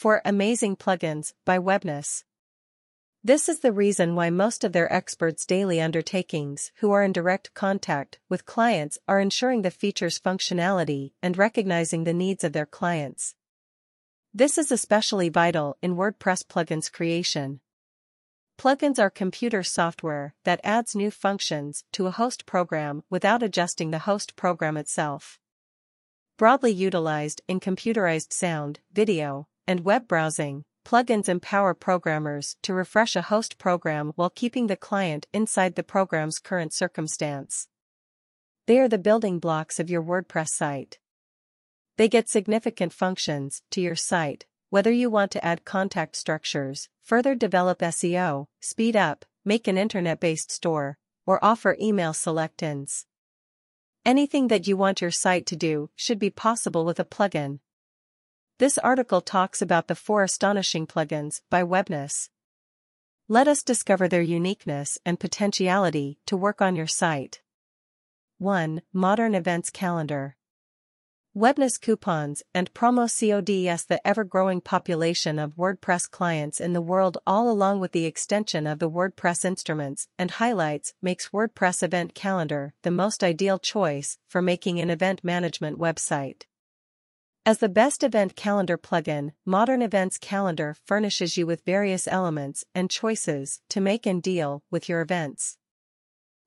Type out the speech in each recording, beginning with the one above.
for Amazing Plugins by Webnus. This is the reason why most of their experts' daily undertakings who are in direct contact with clients are ensuring the feature's functionality and recognizing the needs of their clients. This is especially vital in WordPress plugins creation. Plugins are computer software that adds new functions to a host program without adjusting the host program itself. Broadly utilized in computerized sound, video, and web browsing, plugins empower programmers to refresh a host program while keeping the client inside the program's current circumstance. They are the building blocks of your WordPress site. They get significant functions to your site whether you want to add contact structures, further develop SEO, speed up, make an internet-based store, or offer email select-ins. Anything that you want your site to do should be possible with a plugin. This article talks about the four astonishing plugins by Webnus. Let us discover their uniqueness and potentiality to work on your site. 1. Modern Events Calendar Webnus coupons and promo CODS the ever-growing population of WordPress clients in the world all along with the extension of the WordPress instruments and highlights makes WordPress Event Calendar the most ideal choice for making an event management website. As the best event calendar plugin, Modern Events Calendar furnishes you with various elements and choices to make and deal with your events.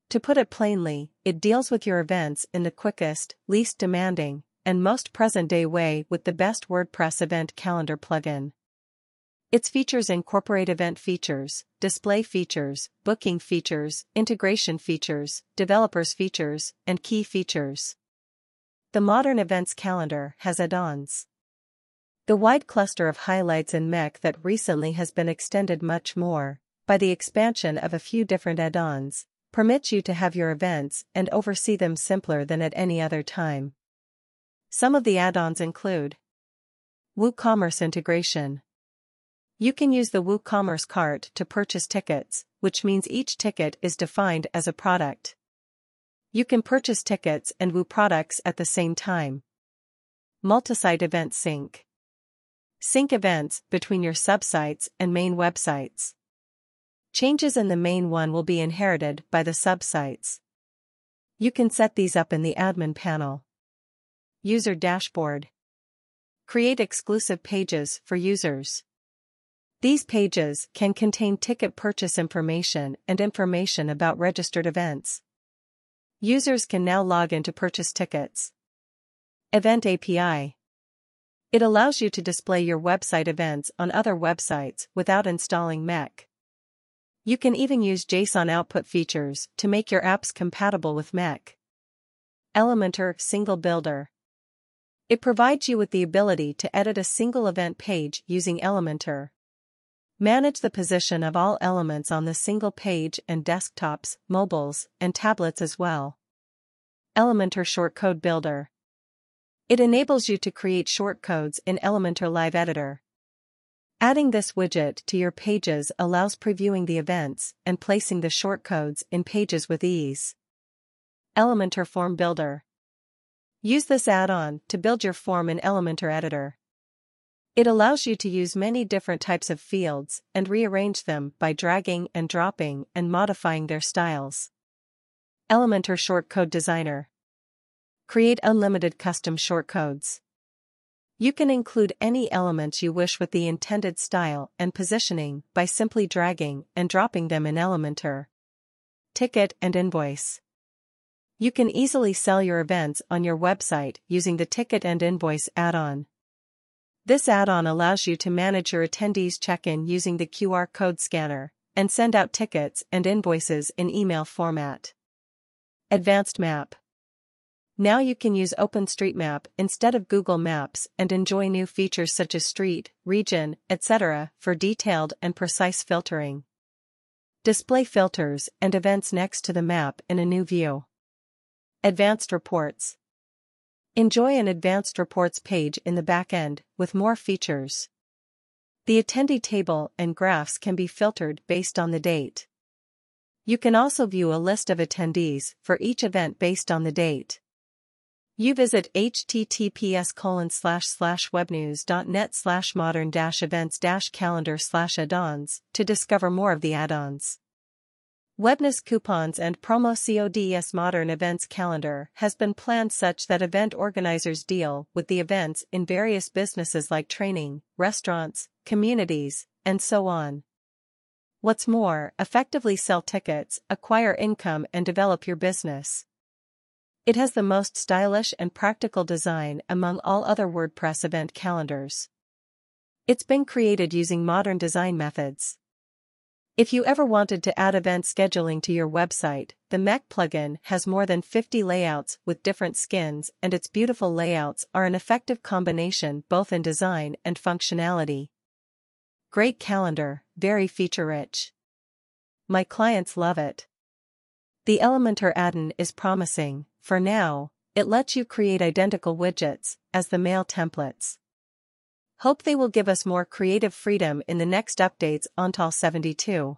To put it plainly, it deals with your events in the quickest, least demanding, and most present-day way with the best WordPress event calendar plugin. Its features incorporate event features, display features, booking features, integration features, developers features, and key features. The modern events calendar has add-ons. The wide cluster of highlights in MEC that recently has been extended much more, by the expansion of a few different add-ons, permits you to have your events and oversee them simpler than at any other time. Some of the add-ons include WooCommerce integration. You can use the WooCommerce cart to purchase tickets, which means each ticket is defined as a product. You can purchase tickets and Woo products at the same time. Multisite event sync. Sync events between your subsites and main websites. Changes in the main one will be inherited by the subsites. You can set these up in the admin panel. User Dashboard. Create exclusive pages for users. These pages can contain ticket purchase information and information about registered events. Users can now log in to purchase tickets. Event API. It allows you to display your website events on other websites without installing MEC. You can even use JSON output features to make your apps compatible with MEC. Elementor Single Builder it provides you with the ability to edit a single event page using Elementor. Manage the position of all elements on the single page and desktops, mobiles, and tablets as well. Elementor Shortcode Builder. It enables you to create shortcodes in Elementor Live Editor. Adding this widget to your pages allows previewing the events and placing the shortcodes in pages with ease. Elementor Form Builder. Use this add-on to build your form in Elementor Editor. It allows you to use many different types of fields and rearrange them by dragging and dropping and modifying their styles. Elementor Shortcode Designer Create unlimited custom shortcodes. You can include any elements you wish with the intended style and positioning by simply dragging and dropping them in Elementor. Ticket and Invoice you can easily sell your events on your website using the Ticket and Invoice add-on. This add-on allows you to manage your attendees' check-in using the QR code scanner and send out tickets and invoices in email format. Advanced Map Now you can use OpenStreetMap instead of Google Maps and enjoy new features such as street, region, etc. for detailed and precise filtering. Display filters and events next to the map in a new view. Advanced Reports Enjoy an Advanced Reports page in the backend with more features. The attendee table and graphs can be filtered based on the date. You can also view a list of attendees for each event based on the date. You visit https colon slash slash webnus.net slash modern dash events dash calendar slash add-ons to discover more of the add-ons. Webnus coupons and promo CODS Modern Events Calendar has been planned such that event organizers deal with the events in various businesses like training, restaurants, communities, and so on. What's more, effectively sell tickets, acquire income and develop your business. It has the most stylish and practical design among all other WordPress event calendars. It's been created using modern design methods. If you ever wanted to add event scheduling to your website, the Mech plugin has more than 50 layouts with different skins and its beautiful layouts are an effective combination both in design and functionality. Great calendar, very feature-rich. My clients love it. The Elementor add-on is promising, for now, it lets you create identical widgets as the mail templates. Hope they will give us more creative freedom in the next updates on TAL 72.